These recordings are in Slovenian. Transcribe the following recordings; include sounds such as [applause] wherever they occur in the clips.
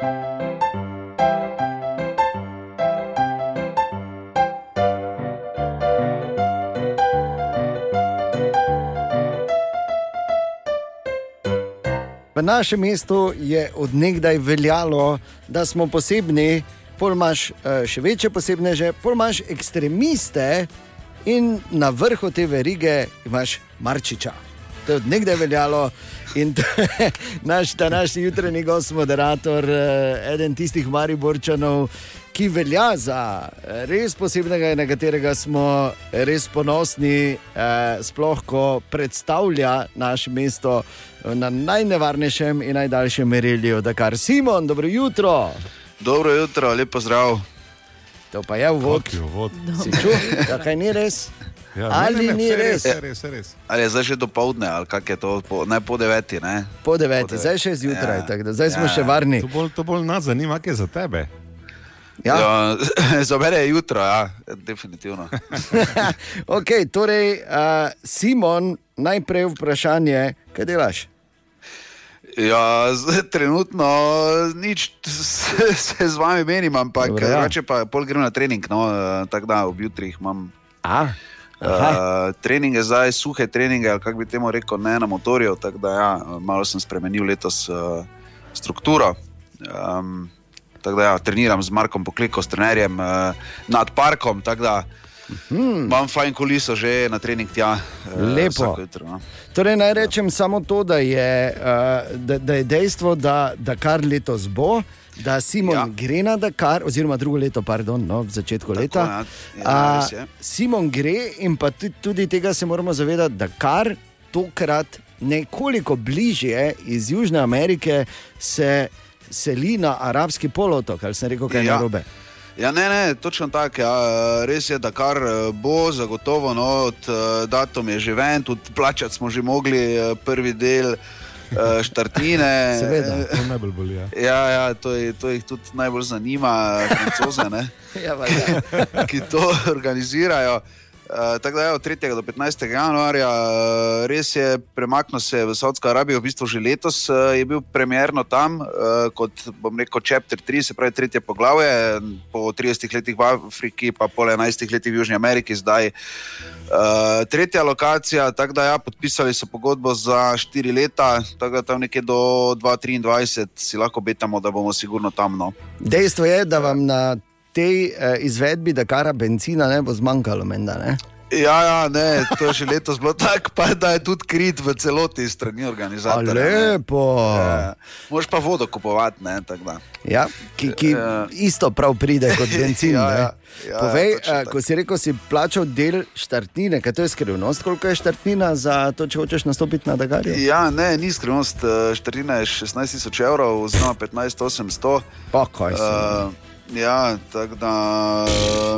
V našem mestu je odnegdaj veljalo, da smo posebni, pol imaš eh, še večje posebneže, pol imaš ekstremiste in na vrhu te verige imaš Marčiča. To je odnegdaj veljalo in naš današnji jutranji gost, moderator, eh, eden tistih Mariborčanov, ki velja za eh, res posebnega in na katerega smo res ponosni, eh, sploh ko predstavlja naše mesto na najnevarnejšem in najdaljšem merilju. Dakar Simon, dobro jutro. Dobro jutro, lepo zdrav. To pa je je uvod? Si čutil, da kaj ni res? Ja, Ali ni vse res? Vse res, vse res. Ali je zdaj že do povdne, ali kak je to, po, ne po deveti, ne? Po deveti, Po deveti. zdaj še zjutraj, Ja. tako da zdaj smo Ja. še varni. To bolj, to bolj nas zanima, kaj je za tebe. Ja? Ja, za mene je jutro, ja, definitivno. [laughs] ok, torej, uh, Simon, najprej vprašanje, kaj delaš? Ja, z, trenutno nič se, se z vami menim, ampak Dobro, ja. drugače pa pol grem na trening, no, eh, tako da ob jutrih imam. A, aha. Uh, treninge zdaj, suhe treninge, ali kako bi temu rekel, ne na motorju. Tako da, ja, malo sem spremenil letos uh, strukturo. Um, tako da, ja, treniram z Markom Pokliko, s trenerjem uh, nad parkom. Hmm. imam fajn kuliso že na trening tja. Lepo. Jutro, no. Torej, naj rečem samo to, da je, da, da je dejstvo, da, da kar letos bo. Da Simon ja. Ja. gre na Dakar, oziroma drugo leto, pardon, no, v začetku Tako, leta. ja. Ja, A, je. Simon gre in pa tudi, tudi tega se moramo zavedati, da kar tokrat nekoliko bližje iz Južne Amerike se seli na arabski polotok, ali sem rekel, kaj Ja. narobe. Ja, ne, ne, točno tako. Ja. Res je, da kar eh, bo zagotovo, no, od uh, datum je že ven, tudi plačati smo že mogli uh, prvi del uh, štartine. Seveda. To najbolj boli. Ja. Ja, ja to, je, to jih tudi najbolj zanima, francoze, ne, [laughs] Ja, valjda. [laughs] ki to organizirajo. Uh, tako da je od 3. do 15. januarja, uh, res je, premaknil se v Saudsko Arabijo, v bistvu že letos uh, je bil premjerno tam, uh, kot bom rekel, chapter 3, se pravi tretje poglavje, po 30 letih v Afriki, pa po 11 letih v Južni Ameriki, zdaj uh, tretja lokacija. Tako da ja, podpisali so pogodbo za 4 leta, tako da tam nekje do 2023 si lahko betamo, da bomo sigurno tam. No. Dejstvo je, da vam na tej eh, izvedbi Dakara benzina ne bo zmanjkalo, menda, ne? Ja, ja, ne, to je že letos bilo tako, pa da je tudi krit v celoti strani organizatorja. lepo. Ja, Moš pa vodo kupovati, ne, tako da. Ja, ki, ki Ja. isto prav pride kot [laughs] benzin. Ja, ja. Ja, Povej, ja, tako. ko si rekel, si plačal del štartnine, kaj to je skrivnost, koliko je štartnina za to, če hočeš nastopiti na Dagarju? Ja, ne, ni skrivnost, eh, štarina je 16 tisoč evrov, oziroma 15 800. Pa kaj si. Uh, ja, tako da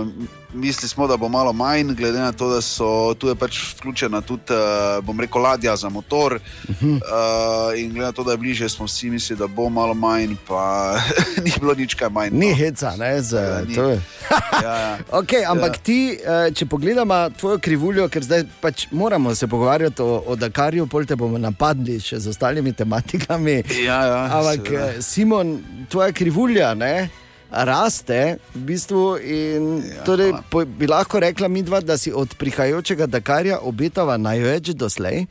uh, mislili smo, da bo malo manj, glede na to, da so tu pač vključena tudi, uh, bom rekel, ladja za motor. Uh -huh. uh, in glede na to, da je bliže, smo vsi mislili, da bo malo manj, pa [laughs] ni bilo nič kaj manj. Ni no. heca, ne, za Ja, ni. to. [laughs] Ja, ja. [laughs] Okay, ampak ja. ti, eh, če pogledamo tvojo krivuljo, ker zdaj pač moramo se pogovarjati o, o Dakarju, pol te bomo napadli še z ostalimi tematikami. Ja, ja, Ampak, seveda. eh, Simon, tvoja krivulja ne, raste v bistvu. In, Ja, torej, po, bi lahko rekla mi dva, da si od prihajajočega Dakarja obetava največ doslej.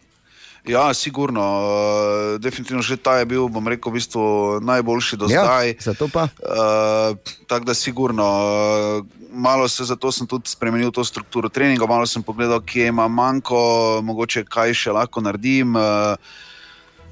Ja, sigurno. Uh, definitivno že ta je bil, bom rekel, v bistvu najboljši do zdaj. Ja, zato pa. Uh, tako da, sigurno, uh, malo se zato sem tudi spremenil to strukturo treninga, malo sem pogledal, kje ima manjko, mogoče kaj še lahko naredim. Uh,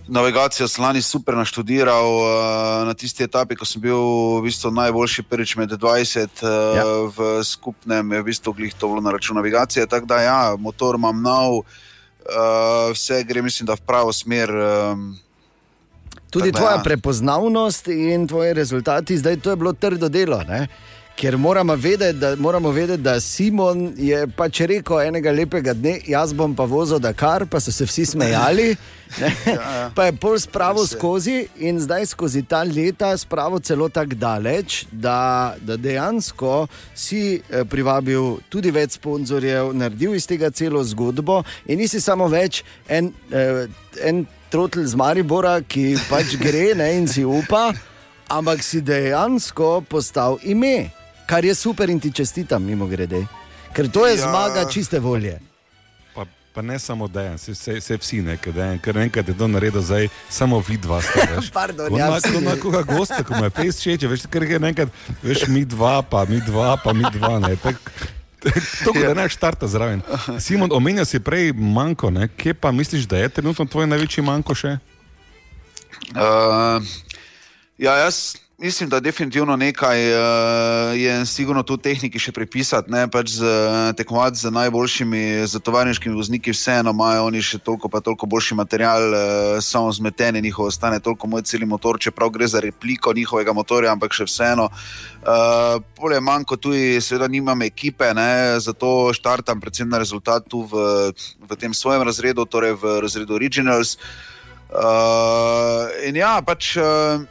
Navigacijo sem lani super naštudiral uh, na tisti etapi, ko sem bil v bistvu najboljši prvič med 20 uh, Ja. v skupnem, je v bistvu glih to bilo na račun navigacije. Tako da, ja, motor imam nov, uh, vse gre, mislim, da v pravo smer. Um, Tudi da tvoja ja. prepoznavnost in tvoji rezultati, zdaj to je bilo trdo delo. Ne? Ker moramo vedeti, da, moramo vedeti, da Simon je pač rekel enega lepega dne, jaz bom pa vozil Dakar, pa so se vsi smejali. ne. [laughs] ja. Pa je pol spravo skozi in zdaj skozi ta leta spravo celo tako daleč, da, da dejansko si eh, privabil tudi več sponzorjev, naredil iz tega celo zgodbo in nisi samo več en. Eh, en Trotl z Maribora, ki pač gre ne, in si upa, ampak si dejansko postal ime, kar je super in ti čestitam, mimo grede. Ker to je Ja. zmaga čiste volje. Pa, pa ne samo dejan, se, se, se vsi nekaj dejan, ker enkrat je to naredil, zdaj samo vid vas. [laughs] Veš. Pardon, ja, vsi. ko na koga gosta, ko me fejs čeče, veš, ker je enkrat, veš, mi dva, pa mi dva, pa mi dva. Ne, tak, To, da ne [laughs] štarta zraven. Simon, omenjal si prej manjko, ne? kje pa misliš, da je trenutno tvoj največji manjko še? Uh, ja, jaz mislim, da definitivno nekaj uh, je sigurno tu tehniki še pripisati. Ne, pač z, tekmovati z najboljšimi, z tovarniškimi vozniki, vseeno imajo oni še toliko, pa toliko boljši material, uh, samo zmetene njihovo stane, toliko moj celi motor, čeprav gre za repliko njihovega motorja, ampak še vseeno. Uh, Polje manjko tudi, seveda nimam ekipe, ne, zato štartam predvsem na rezultat tu v, v tem svojem razredu, torej v razredu Originals. Uh, in ja, pač uh,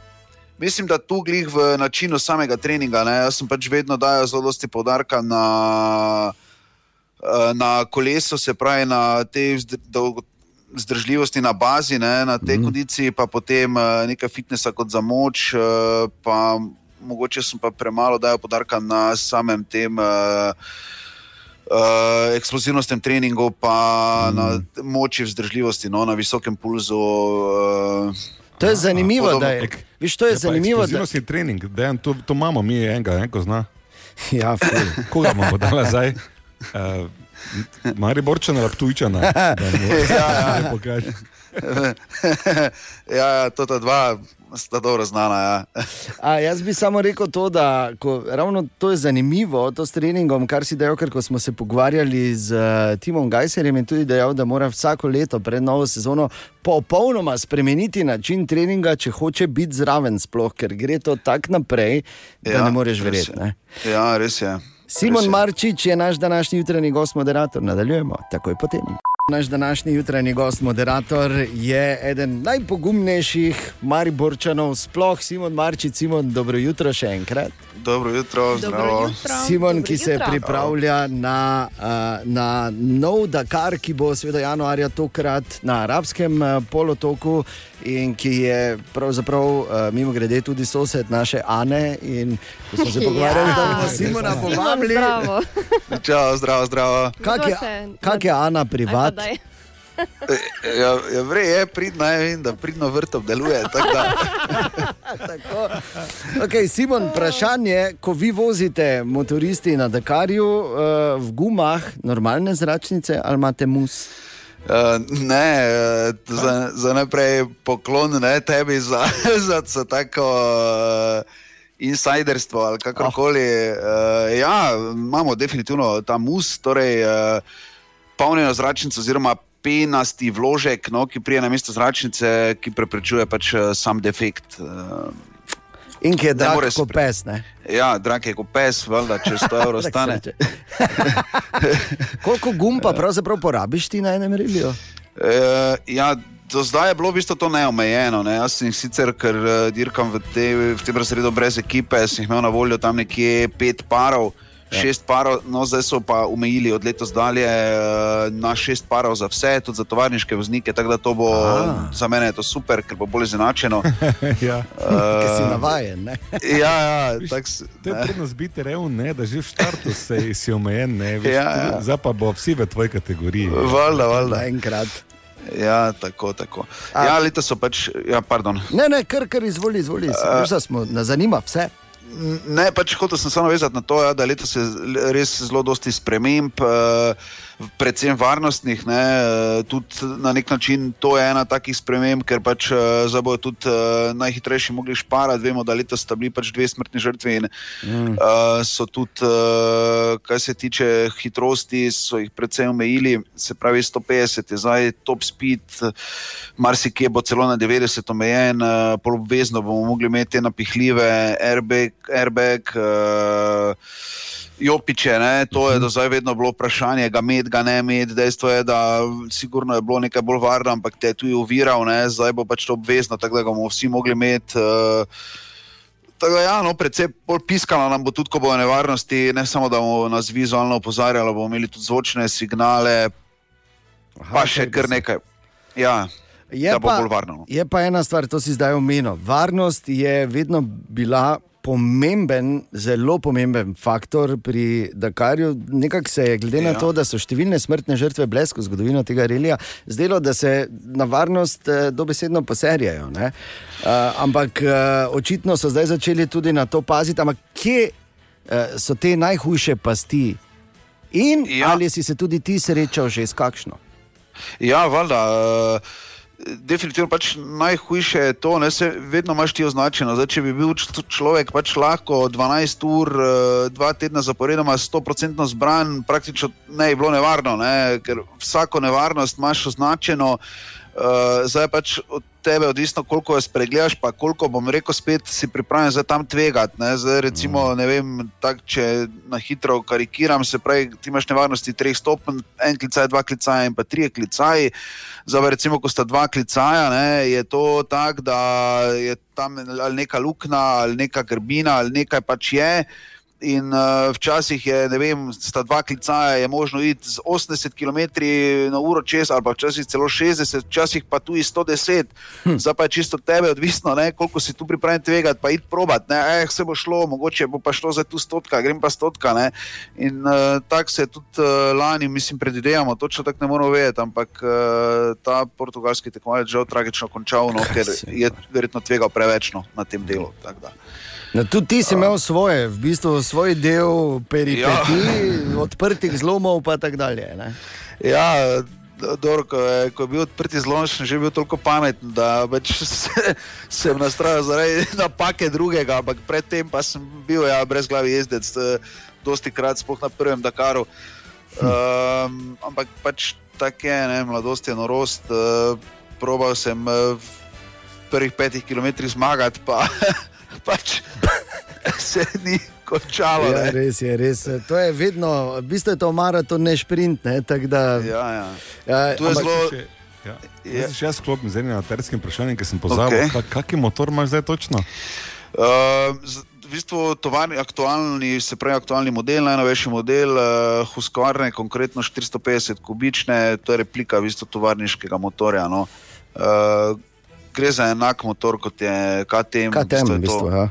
mislim, da tu glih v načinu samega treninga. Ne, jaz sem pač vedno dajal zelo dosti podarka na, uh, na kolesu, se pravi na te dolgo- Zdržljivosti na bazi, ne, na tej mm. kondiciji, pa potem uh, nekaj fitnesa kot za moč, uh, pa mogoče sem pa premalo dajal podarka na samem tem uh, uh, eksplozivnostnem treningu, pa mm. na moči vzdržljivosti, no, na visokem pulzu. Uh, To je zanimivo, da je. Viš, to je zanimivo, da Eksplozivnostni trening, dejan, to, to imamo mi enega, enko zna. Ja, ful. [laughs] Koga bomo dali zdaj? [laughs] Uh, Mari Borčana, Laptujčana. Da [laughs] mu Ja, ja. pokaže. ja, ja, to ta dva sta dobro znana. Ja. A, jaz bi samo rekel to, da ko, ravno to je zanimivo, to s treningom, kar si dejal, ker smo se pogovarjali z uh, Timom Gajserjem in tudi dejal, da mora vsako leto pred novo sezono popolnoma spremeniti način treninga, če hoče biti zraven, sploh, ker gre to tako naprej, da ja, ne moreš verjeti. je. ne. Ja, res je. Simon Res je. Marčič je naš današnji jutranji gost, moderator. Nadaljujemo takoj potem. Naš današnji jutranji gost, moderator, je eden najpogumnejših Mariborčanov, sploh Simon Marčič. Simon, dobro jutro še enkrat. Dobro jutro, zdravo. jutro. Simon, Dobro ki se jutro. pripravlja na, na nov Dakar, ki bo seveda januarja tokrat na arabskem polotoku in ki je pravzaprav mimo grede tudi sosed naše Ane. In ko smo se [laughs] pogovarjali, da bomo Simona Simon, povabili. zdravo. Zdravo, zdravo. Kak je, se- kak je Ana Aj pa privat? daj. [laughs] Ja, ja vrej je pridna, ja, vem, da pridno vrtom deluje. tako Da, [laughs] Tako. Okay, Simon, vprašanje, ko vi vozite motoristi na Dakarju uh, v gumah, normalne zračnice ali imate mus? uh, ne, za, za najprej poklon ne, tebi za, [laughs] za, za tako. Uh, Insiderstvo ali kakorkoli. Oh. Uh, ja, imamo definitivno ta mus, torej uh, polnjeno zračnico, oziroma penasti vložek, no, ki prije na mesto zračnice, ki preprečuje pač eh, sam defekt. Uh, In ki je drag kot spre- pes. Ne? ja, drag je kot pes, valjda, če 100 [laughs] evrov stane. [laughs] Koliko gum pa pravzaprav porabiš ti na enem reliju? Uh, ja, do zdaj je bilo v bistvu to neomejeno. Ne? Jaz sem sicer, ker uh, dirkam v, te, v tem razredu brez ekipe, sem imel na voljo tam nekje pet parov. Ja. Šest parov, no zdaj so pa omejili od letos dalje uh, na šest parov za vse, tudi za tovarniške voznike. Tako da to bo Aha. za mene to super, ker bo bolj izenačeno. [laughs] ja. Ker si navajen. Ne? [laughs] ja, ja, tak, To je prednost biti revn, ne, da že v štartu si, [laughs] si omejen, ne, veš, Ja, ja. zdaj pa bo vsi v tvoji kategoriji. Valjda, valjda. Enkrat. Ja, tako, tako. A- Ja, letos so pač, ja, pardon. Ne, ne, kar, kar izvoli, izvoli. Uh, Veš, da smo, nas zanima vse. Ne, pač hotel sem samo vezati na to, ja, da letos je res zelo dosti sprememb, eh, predvsem varnostnih. Ne, eh, tudi na nek način to je ena takih sprememb, ker pač eh, zdaj bodo tudi eh, najhitrejši mogli šparati. Vemo, da letos sta bili pač dve smrtni žrtvi in mm. so tudi, kar se tiče hitrosti, so jih predvsem omejili. Se pravi, 150 je zdaj top speed, marsikje bo celo na 90 omejen, eh, pol obvezno bomo mogli imeti napihljive airbag, airbag uh, jopiče. Ne? To je do zdaj vedno bilo vprašanje, ga med, ga ne med. Dejstvo je, da sigurno je bilo nekaj bolj varno, ampak te je tu uviral, ne? zdaj bo pač to obvezno, tako da ga bomo vsi mogli imeti. Uh, Tako da, ja, no, predvsem bolj piskalo nam bo tudi, ko bo nevarnosti, ne samo da bomo nas vizualno opozarjali, bomo imeli tudi zvočne signale, Aha, pa še kar nekaj. Ja, Je bo pa, no. je pa ena stvar, to si zdaj omenil. Varnost je vedno bila pomemben, zelo pomemben faktor pri Dakarju. Nekako se je, glede na Ja. to, da so številne smrtne žrtve blesko zgodovino tega relija, zdelo, da se na varnost eh, dobesedno poserjajo. ne. Uh, ampak uh, očitno so zdaj začeli tudi na to paziti. Ampak kje uh, so te najhujše pasti? In. Ja. ali si se tudi ti srečal že s kakšno? Ja, valjda. Uh, definitivno pač najhujše je to, da se vedno imaš ti označeno. Zdaj, če bi bil človek pač lahko 12 ur, uh, dva tedna zaporedoma 100% zbran, praktično ne bi bilo nevarno, ne? ker vsako nevarnost imaš označeno. Uh, zdaj je pač od tebe odvisno, koliko jo spregledaš, pa koliko bom rekel, spet si pripravljen za tam tvegati. Ne? Zdaj, recimo, ne vem, tak, če na hitro karikiram, se pravi, ti imaš nevarnosti treh stopenj, en klicaj, dva klicaja in pa tri klicaji. Zdaj, recimo, ko sta dva klicaja, ne, je to tako, da je tam ali neka luknja, ali neka grbina, ali nekaj pač je. In uh, včasih je, ne vem, sta dva klicaja, je možno iti z 80 km na uro čez, ali pa včasih celo 60, včasih pa tudi 110. Hm. Zdaj pa je čisto tebe odvisno, ne, koliko si tu pripravljen tvegati, pa iti probat. Ne, eh, se bo šlo, mogoče bo pa šlo za tu stotka, grem pa stotka. Ne. In uh, tako se je tudi uh, lani, mislim, predvidevamo, točno tako ne moramo vedeti, ampak uh, ta portugalski tekmovalec žal tragično končal, no, ker je verjetno tvegal preveč no, na tem delu. tako da. No, tudi ti si imel svoje, v bistvu svoj del peripeti, ja. [laughs] odprtih zlomov in tako dalje. Ne? Ja, dobro, ko, je, ko je bil odprt zlom, sem že bil toliko pameten, da [laughs] se, sem nastrojil zaradi [laughs] napake drugega, ampak predtem pa sem bil ja, brez glavi jezdec, eh, dosti krat, sploh na prvem Dakaru. Um, ampak pač tako je, ne, mladost je norost. Uh, probal sem uh, v prvih petih kilometrih zmagati, pa pač [laughs] se ni končalo. Ja, ne. res je, res. To je vedno, v bistvu je to maraton, ne šprint. Ne, da, Ja, ja. ja, Tu je ampak- zelo. Če- Ja. Je- če jaz sklopim z enim terskim vprašanjem, ki sem pozabil, okay. kakšen motor imaš zdaj točno? Uh, z- v bistvu tovarni, aktualni, se pravi, aktualni model, najnovejši model uh, Husqvarne, konkretno 450 kubične, to je replika v bistvu tovarniškega motorja. No. Uh, gre za enak motor kot je KTM. KTM, v je bistvu, to- ja.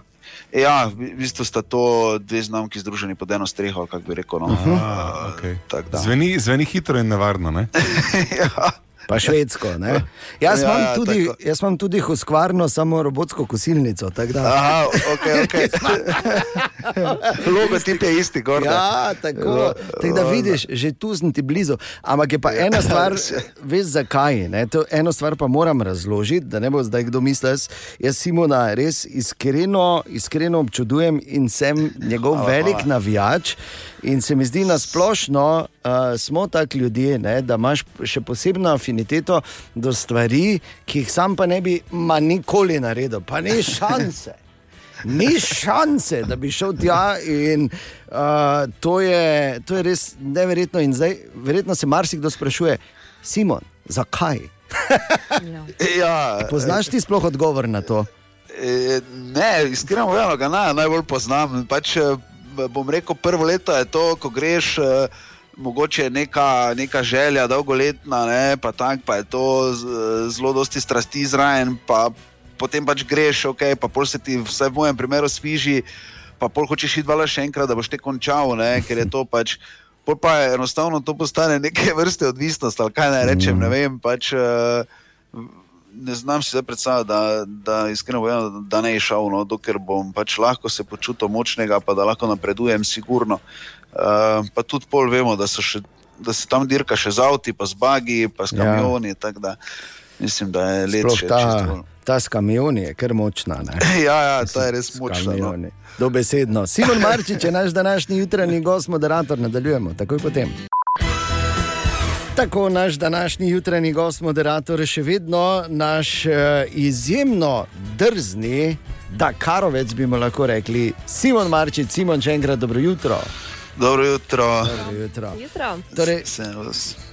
Ja, v v bistvu sta to dve znamki združeni pod eno streho, kako bi rekel. No. Uh, Ah, okay. tako da. zveni, zveni hitro in nevarno. Ne? [laughs] ja. Pa švedsko. Ne? Jaz, Ja, imam ja, tudi, tako. jaz imam tudi huskvarno, samo robotsko kosilnico. Aha, ok, ok. [laughs] [laughs] [laughs] Logotip je isti, gor. ne? Ja, tako, tako da vidiš, že tu sem ti blizu. Ampak je pa ena [laughs] stvar, veš zakaj. Ne? To eno stvar pa moram razložiti, da ne bo zdaj kdo mislil. Jaz- Jaz Simona res iskreno, iskreno občudujem in sem njegov velik navijač. In se mi zdi na splošno, uh, smo taki ljudje, ne, da imaš še posebno afiniteto do stvari, ki jih sam pa ne bi nikoli naredil, pa ni [laughs] šanse. Ni šanse, da bi šel tja. In, uh, to, je, to je res neverjetno. In zdaj, verjetno se marsikdo sprašuje, Simon, zakaj? Ja, [laughs] Poznaš ti sploh odgovor na to? E, Ne, iskreno povedano, ga na, najbolj poznam. Pač, eh, bom rekel, prvo leto je to, ko greš, eh, mogoče je neka, neka želja, dolgoletna, ne, pa tako, pa je to zelo dosti strasti zraven, pa potem pač greš, ok, pa pol se ti, vsaj v mojem primeru, sviži, pa pol hočeš iti še enkrat, da boš te končal, ne, ker je to pač. Pol pa je enostavno to postane neke vrste odvisnost, ali kaj naj rečem, ne vem. Pač, uh, ne znam si predstavljati, da, da iskreno povedano, da, ne je šel, no, dokler bom pač lahko se počutil močnega, pa da lahko napredujem, sigurno. Uh, pa tudi pol vemo, da, še, da se tam dirka še z avti, pa z bagi, pa s Ja. kamioni. Ja. Mislim, da je še ta, ta s kamioni je kar močna. Ne? [laughs] Ja, ja, ta je res močna. No. Dobesedno. Simon Marčič je naš današnji jutranji gost, moderator. Nadaljujemo takoj potem. Tako naš današnji jutranji gost, moderator, še vedno naš uh, izjemno drzni, da karovec bi mu lahko rekli, Simon Marčič, Simon, še enkrat dobro jutro. Dobro jutro. Dobro jutro. Jutro. Torej.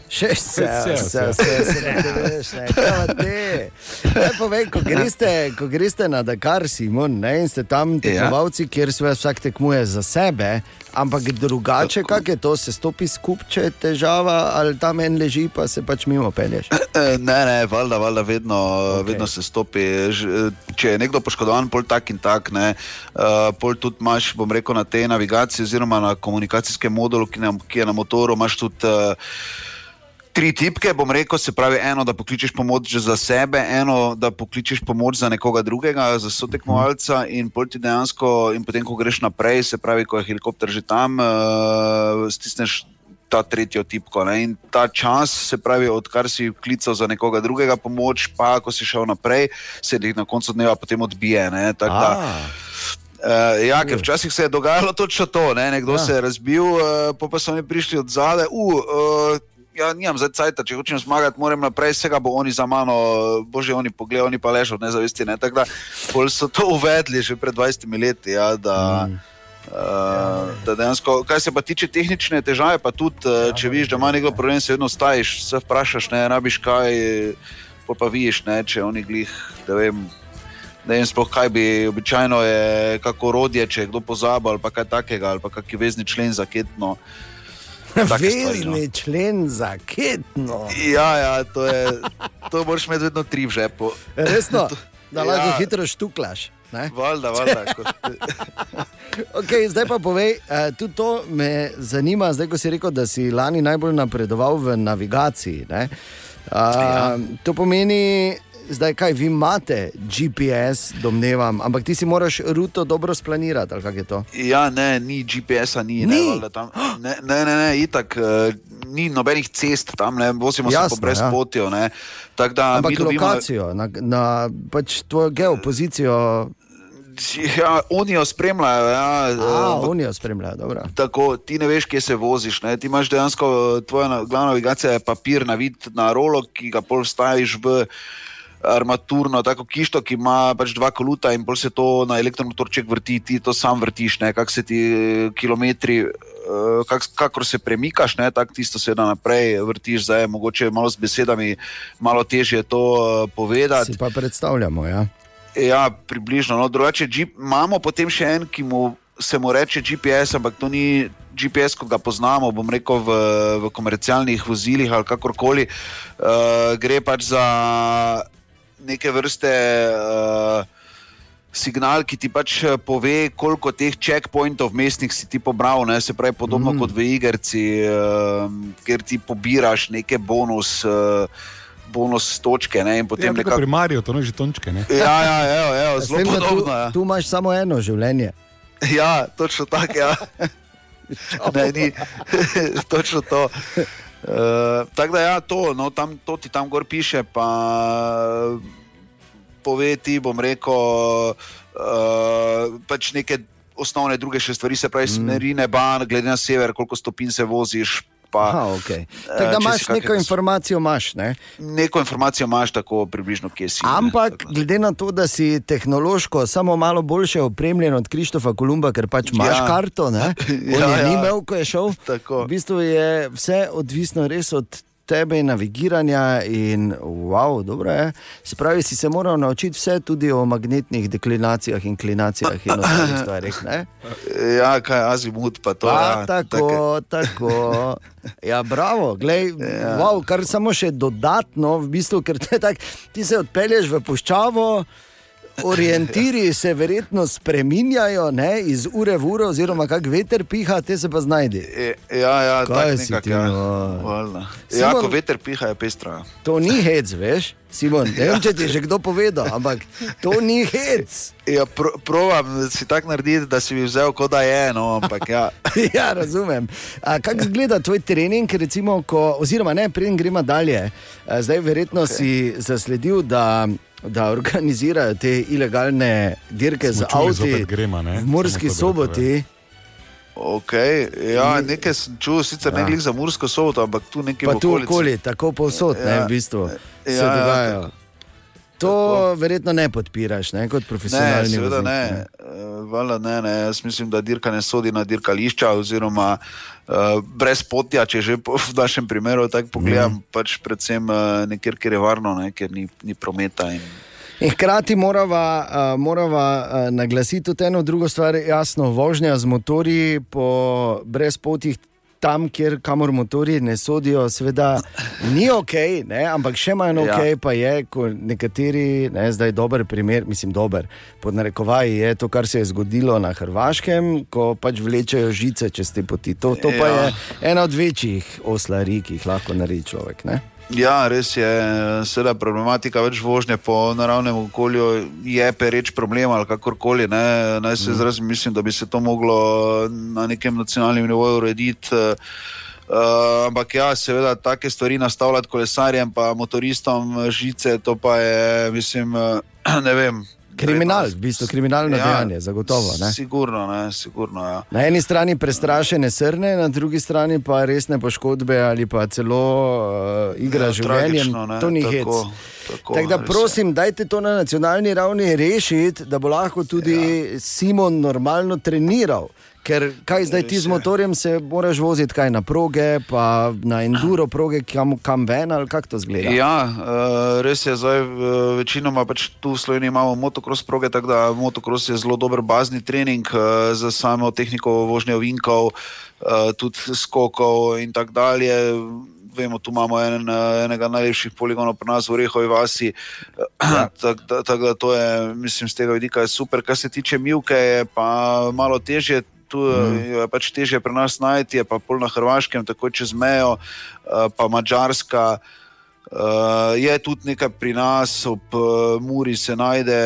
Še vse, Vse, vse, vse. vse, vse, ne te veš, ne, kaj pa te. Daj povej, ko greste, ko greste na Dakar, Simon, ne, in ste tam tekmovalci, kjer se vsak tekmuje za sebe, ampak drugače, kak je to, se stopi skupaj, če je težava, ali tam en leži, pa se pač mimo pelješ. [clears throat] Eh, Ne, ne, valjda, valjda vedno, Okej. okay. vedno se stopi. Ž- Če je nekdo poškodovan, pol tak in tak, ne, uh, pol tudi imaš, bom rekel, na tej navigaciji oziroma na komunikacijskem modulu, ki, na, ki je na motoru, imaš tudi. Uh, Tri tipke, bom rekel, se pravi, eno, da pokličeš pomoč za sebe, eno, da pokličeš pomoč za nekoga drugega, za sotekmovalca, in pol ti dejansko, in potem, ko greš naprej, se pravi, ko je helikopter že tam, uh, stisneš ta tretjo tipko. Ne? In ta čas, se pravi, odkar si klical za nekoga drugega pomoč, pa ko si šel naprej, se ti na koncu dneva potem odbije. ne. Tako da, Uh, ja, ker včasih se je dogajalo točno to, ne? nekdo Ja. ja. se je razbil, uh, pa, pa so oni prišli od zadaj. Uh, uh, ja, nimam zdaj cajt, če hočem zmagati, moram naprej, vsega bo oni za mano, bože, oni pogledajo, oni pa ležo, nezavesti. Ne? Tako da pol so to uvedli že pred 20 leti. Ja, da, mm. Uh, da dejansko, kar se pa tiče tehnične težave, pa tudi, uh, če vidiš, da ima nekdo problem, se vedno staviš, se vprašaš, ne rabiš kaj, pa vidiš, ne, če oni glih, da vem. Ne vem, sploh kaj bi običajno je, kako rodje, če je kdo pozabil ali kaj takega, ali pa kakšen vezni člen za ketno. [laughs] No. Vezni člen za ketno. Ja, ja, to je, to moraš imeti vedno tri v žepu. Resno, [laughs] da lahko Ja. hitro štuklaš. ne? Valjda, valjda. [laughs] kot- Okay, zdaj pa povej, uh, tudi to me zanima, zdaj ko si rekel, da si lani najbolj napredoval v navigaciji. ne. Uh, ja. To pomeni, zdaj kaj vi imate, GPS, domnevam, ampak ti si moraš ruto dobro splanirati, ali kako je to? Ja, ne, ni GPS-a, ni, Ni? ne, tam, ne, ne, ne, ne itak, uh, ni nobenih cest tam, ne, vozimo Jasno, se po brezpotju. Ja. Da Ampak dobimo, lokacijo, na, na pač tvojo geopozicijo, ja, oni jo spremljajo. Ja, a oni jo spremljajo. Dobro. Tako, ti ne veš, kje se voziš. Ne? Ti imaš dejansko, tvoja na- glavna navigacija je papir, navit na rolo, ki ga pol vstaviš v armaturno, tako kišto, ki ima pač dva koluta in pol se to na elektromotorček vrti, ti to sam vrtiš, kak se ti eh, kilometri. eh, Kak, kakor se premikaš, ne, tako tisto se da naprej vrtiš, zdaj je mogoče malo z besedami, malo težje to uh, povedati. Si pa predstavljamo. Ja. Ja, približno. No, drugače, G- imamo potem še en, ki mu se mu reče GPS, ampak to ni GPS, kot ga poznamo, bom rekel, v, v komercialnih vozilih ali kakorkoli. Uh, gre pač za neke vrste. Uh, Signal, ki ti pač eh, pove, koliko teh checkpointov mestnih si ti pobral, ne? se pravi, podobno mm. kot v igrici, uh, kjer ti pobiraš neke bonus, uh, bonus točke. Ne? In Ja, potem tako nekako. pri Mariju, to je že tončke. Ne? Ja, ja, evo, evo, S zelo tem, da tu, podobno. Ja. tu imaš samo eno življenje. ja, točno tako. Ja. [laughs] ne, ni, [laughs] točno to. Uh, tako da, ja, to, no, tam, to ti tam gor piše, pa pove ti, bom rekel, uh, pač neke osnovne druge še stvari, se pravi, smeri neba, glede na sever, koliko stopinj se voziš. Pa, Aha, okay. Tako da imaš neko kakega- informacijo, imaš. Ne? Neko informacijo imaš, tako približno, kje si. ne. Ampak da. glede na to, da si tehnološko samo malo boljše opremljen od Krištofa Kolumba, ker pač imaš Ja. karto, ne? [laughs] on Ja, je ja. ni imel, ko je šel. Tako. V bistvu je vse odvisno res od tebe in navigiranja. In, wow, dobro je. Se pravi, si se moral naučiti vse tudi o magnetnih deklinacijah in klinacijah in ostalih stvarih. ne? [laughs] Ja, kaj azimut, pa to. A, ja, tako, tako. [laughs] Ja, bravo, glej, ja. wow, kar samo še dodatno, v bistvu, ker te tak, ti se odpelješ v puščavo. Orientiri [laughs] se verjetno spreminjajo ne, iz ure v uro, oziroma kak veter piha, te se pa znajdi. E, Ja, ja, Kaj tako si nekako, ti, ja. no? Simon- Ja, ko veter piha, je pestro. To ni hec, veš, Simon. Ne vem, če ti je že kdo povedal, ampak to ni hec. Ja, pro, provam si tako narediti, da si bi vzel, kot da je, no, ampak ja. [laughs] ja, razumem. Kako izgleda tvoj trening, recimo, ko, oziroma ne, preden gremo dalje? Zdaj, verjetno okay. si zasledil, da, da organizirajo te ilegalne dirke Smo zopet grema, ne? v Murski soboti. Okay. Ja, nekaj sem čutil, sicer Ja. ja. ne glede za Mursko soboto, ampak tu nekje Pa v tu okolici. okoli, tako povsod, ne, Ja, v bistvu se ja, ja, dogajajo. To Tako. verjetno ne podpiraš, ne, kot Ne, profesionalni seveda voznik, ne. Eh, Valjda ne, ne. Jaz mislim, da dirka ne sodi na dirkališča, oziroma uh, brez potja, če že v našem primeru tako pogledam, mm. pač predvsem uh, nekjer, kjer je varno, ne, ker ni, ni prometa. In, In hkrati morava, uh, morava uh, naglasiti tudi eno drugo stvar, jasno, vožnja z motorji po brezpotjih. Tam, kjer kamor motorji ne sodijo, seveda ni ok, ne, ampak še manj ok Ja. pa je, ko nekateri, ne, zdaj dober primer, mislim, dober, pod narekovaji je to, kar se je zgodilo na Hrvaškem, ko pač vlečejo žice čez te poti. To, to pa Ja. je ena od večjih oslarij, ki jih lahko naredi človek. Ne? Ja, res je, seveda problematika več vožnje po naravnem okolju je pereč problem ali kakorkoli. Ne. Naj se izrazim, mislim, da bi se to moglo na nekem nacionalnem nivoju urediti. Uh, ampak ja, seveda, take stvari nastavljati kolesarjem, pa motoristom eh, žice, to pa je, mislim, eh, [clears throat] ne vem. Kriminal, v bistvu kriminalno dejanje, zagotovo. Ne? Sigurno, ne, sigurno. Ja. Na eni strani prestrašene srne, na drugi strani pa resne poškodbe ali pa celo uh, igra Ja, ja, ne, To ni hec. tako, Tako da res je. prosim, dajte to na nacionalni ravni rešiti, da bo lahko tudi ja. Simon normalno treniral. Ker kaj zdaj ti z je. motorjem se moraš voziti kaj na proge, pa na enduro proge, kam, kam ven ali kako to zgleda. Ja, uh, res je, zdaj uh, večinoma pač tu v Sloveniji imamo motocross proge, tako da motocross je zelo dober bazni trening uh, za samo tehniko vožnje ovinkov, tudi skokov in tako dalje. Vemo, tu imamo en, eh, enega najlepših poligonov pri nas v Rehovi vasi. Ja. [clears throat] Tako da, tak, da to je, mislim, z tega vidika je super. Kar se tiče Milke, je pa malo težje. Tu mm. je pač težje pri nas najti, je pa pol na Hrvaškem, tako čez mejo, eh, pa Mačarska. Uh, je tudi nekaj pri nas, ob uh, Muri se najde,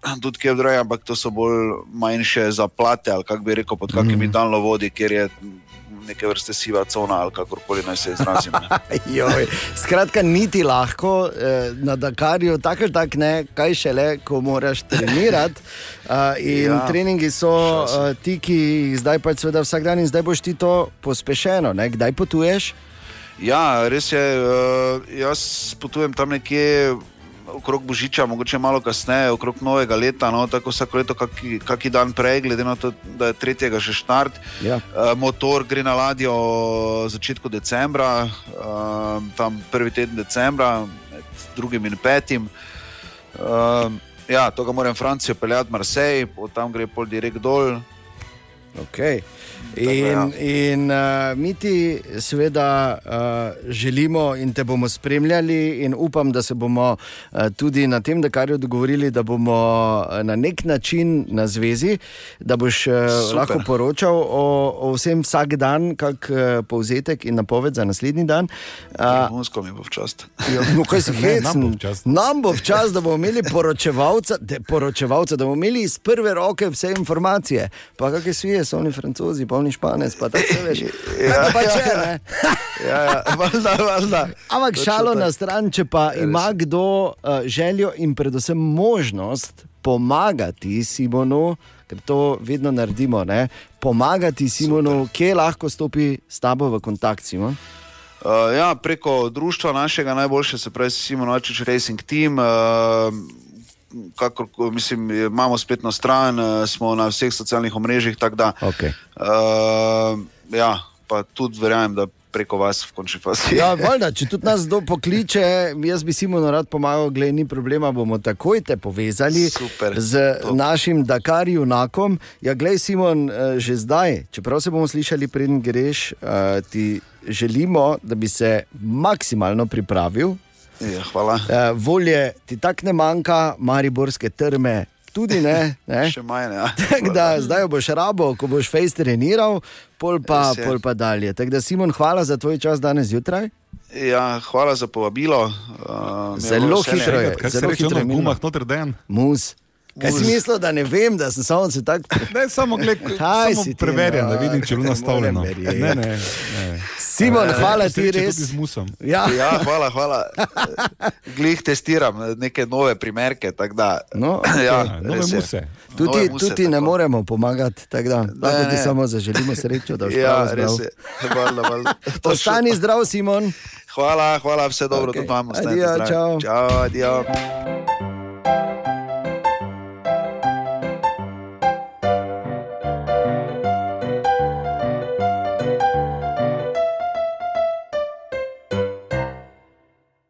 uh, tudi kje drugje, ampak to so bolj manjše zaplate, ali kako bi rekel, pod kakimi mm. daljnovodi, kjer je neke vrste siva cona ali kakorkoli naj se izrazim. [laughs] Joj, skratka, niti lahko eh, na Dakarju, tako ali tako ne, kaj šele, ko moraš trenirati. Uh, [laughs] in ja, Ja, treningi so uh, ti, ki jih zdaj pač seveda vsak dan in zdaj boš ti to pospešeno. Ne? Kdaj potuješ? Ja, res je. Uh, jaz potujem tam nekje okrog Božiča, mogoče malo kasneje, okrog novega leta, no, tako vsako leto, kaki, kaki dan prej, glede na to, da je tretjega že štart. Ja. Uh, motor gre na ladjo v začetku decembra, uh, tam prvi teden decembra, med drugim in petim. Uh, ja, to ga moram Francijo peljati, Marseille, tam gre pol direkt dol. Okay. In, ja. in uh, mi ti seveda uh, želimo in te bomo spremljali, in upam, da se bomo uh, tudi na tem, da kar je dogovorili, da bomo uh, na nek način na zvezi, da boš uh, Super. lahko poročal o, o vsem vsak dan, kak uh, povzetek in napoved za naslednji dan. Uh, Vrhunsko mi bo v čast. Ja, no, kaj se [laughs] Ne, nam bo v čast. Da bomo imeli poročevalca, de, poročevalca, da bomo imeli iz prve roke vse informacije. Pa kakšne svije so oni francozi, pa oni španec, pa tako veš. [laughs] Ja, pa če, ne. Ja, ja, valjda, valjda. Ampak Točno šalo tako. na stran, če pa res. ima kdo uh, željo in predvsem možnost pomagati Simonu, ker to vedno naredimo, ne? pomagati Simonu, kje lahko stopi s tabo v kontakt, Simon. Uh, ja, preko društva našega najboljše, se pravi Simon Očič Racing Team. Uh, Kakor, mislim, imamo spletno stran, uh, smo na vseh socialnih omrežjih, da. Okay. Uh, ja, pa tudi verjamem, da preko vas v končni fazi. Ja, [laughs] valjda, če tudi nas kdo pokliče, jaz bi Simonu rad pomagal, glej, ni problema, bomo takoj te povezali Super, z top. našim Dakar junakom. Ja, glej, Simon, eh, že zdaj, čeprav se bomo slišali, preden greš, eh, ti želimo, da bi se maksimalno pripravil. Ja, hvala. Eh, Volje ti tako ne manjka, mariborske trme. Tudi ne. ne? [laughs] Še manj. Ja. Tako da zdaj boš rabo, ko boš face treniral, pol pa, Res pol pa dalje. Tako da, Simon, hvala za tvoj čas danes zjutraj. Ja, hvala za povabilo. Uh, Zelo hitro je. Kaj se Zelo hitro na je gumah, noter den? Mus. Kaj si mislil, da ne vem, da sem samo se tako. Ne, samo, gled, Kaj samo preverjam, da vidim, če je bilo nastavljeno. Ne, ne, ne. Simon, hvala ti res. Tudi z musom. Ja. Ja, hvala, hvala. Glih testiram neke nove primerke. Da, No, [clears throat] ja, Ja, nove muse. Tudi, Nove muse, tudi ne tako. moremo pomagati, tako da lahko ti ne. samo zaželimo srečo, da boš Ja, prav res zdrav. je. Hvala, hvala. [laughs] Ostani zdrav, Simon. Hvala, hvala, vse dobro, okay. tudi vam. Adijo, čau. Čau, adijo.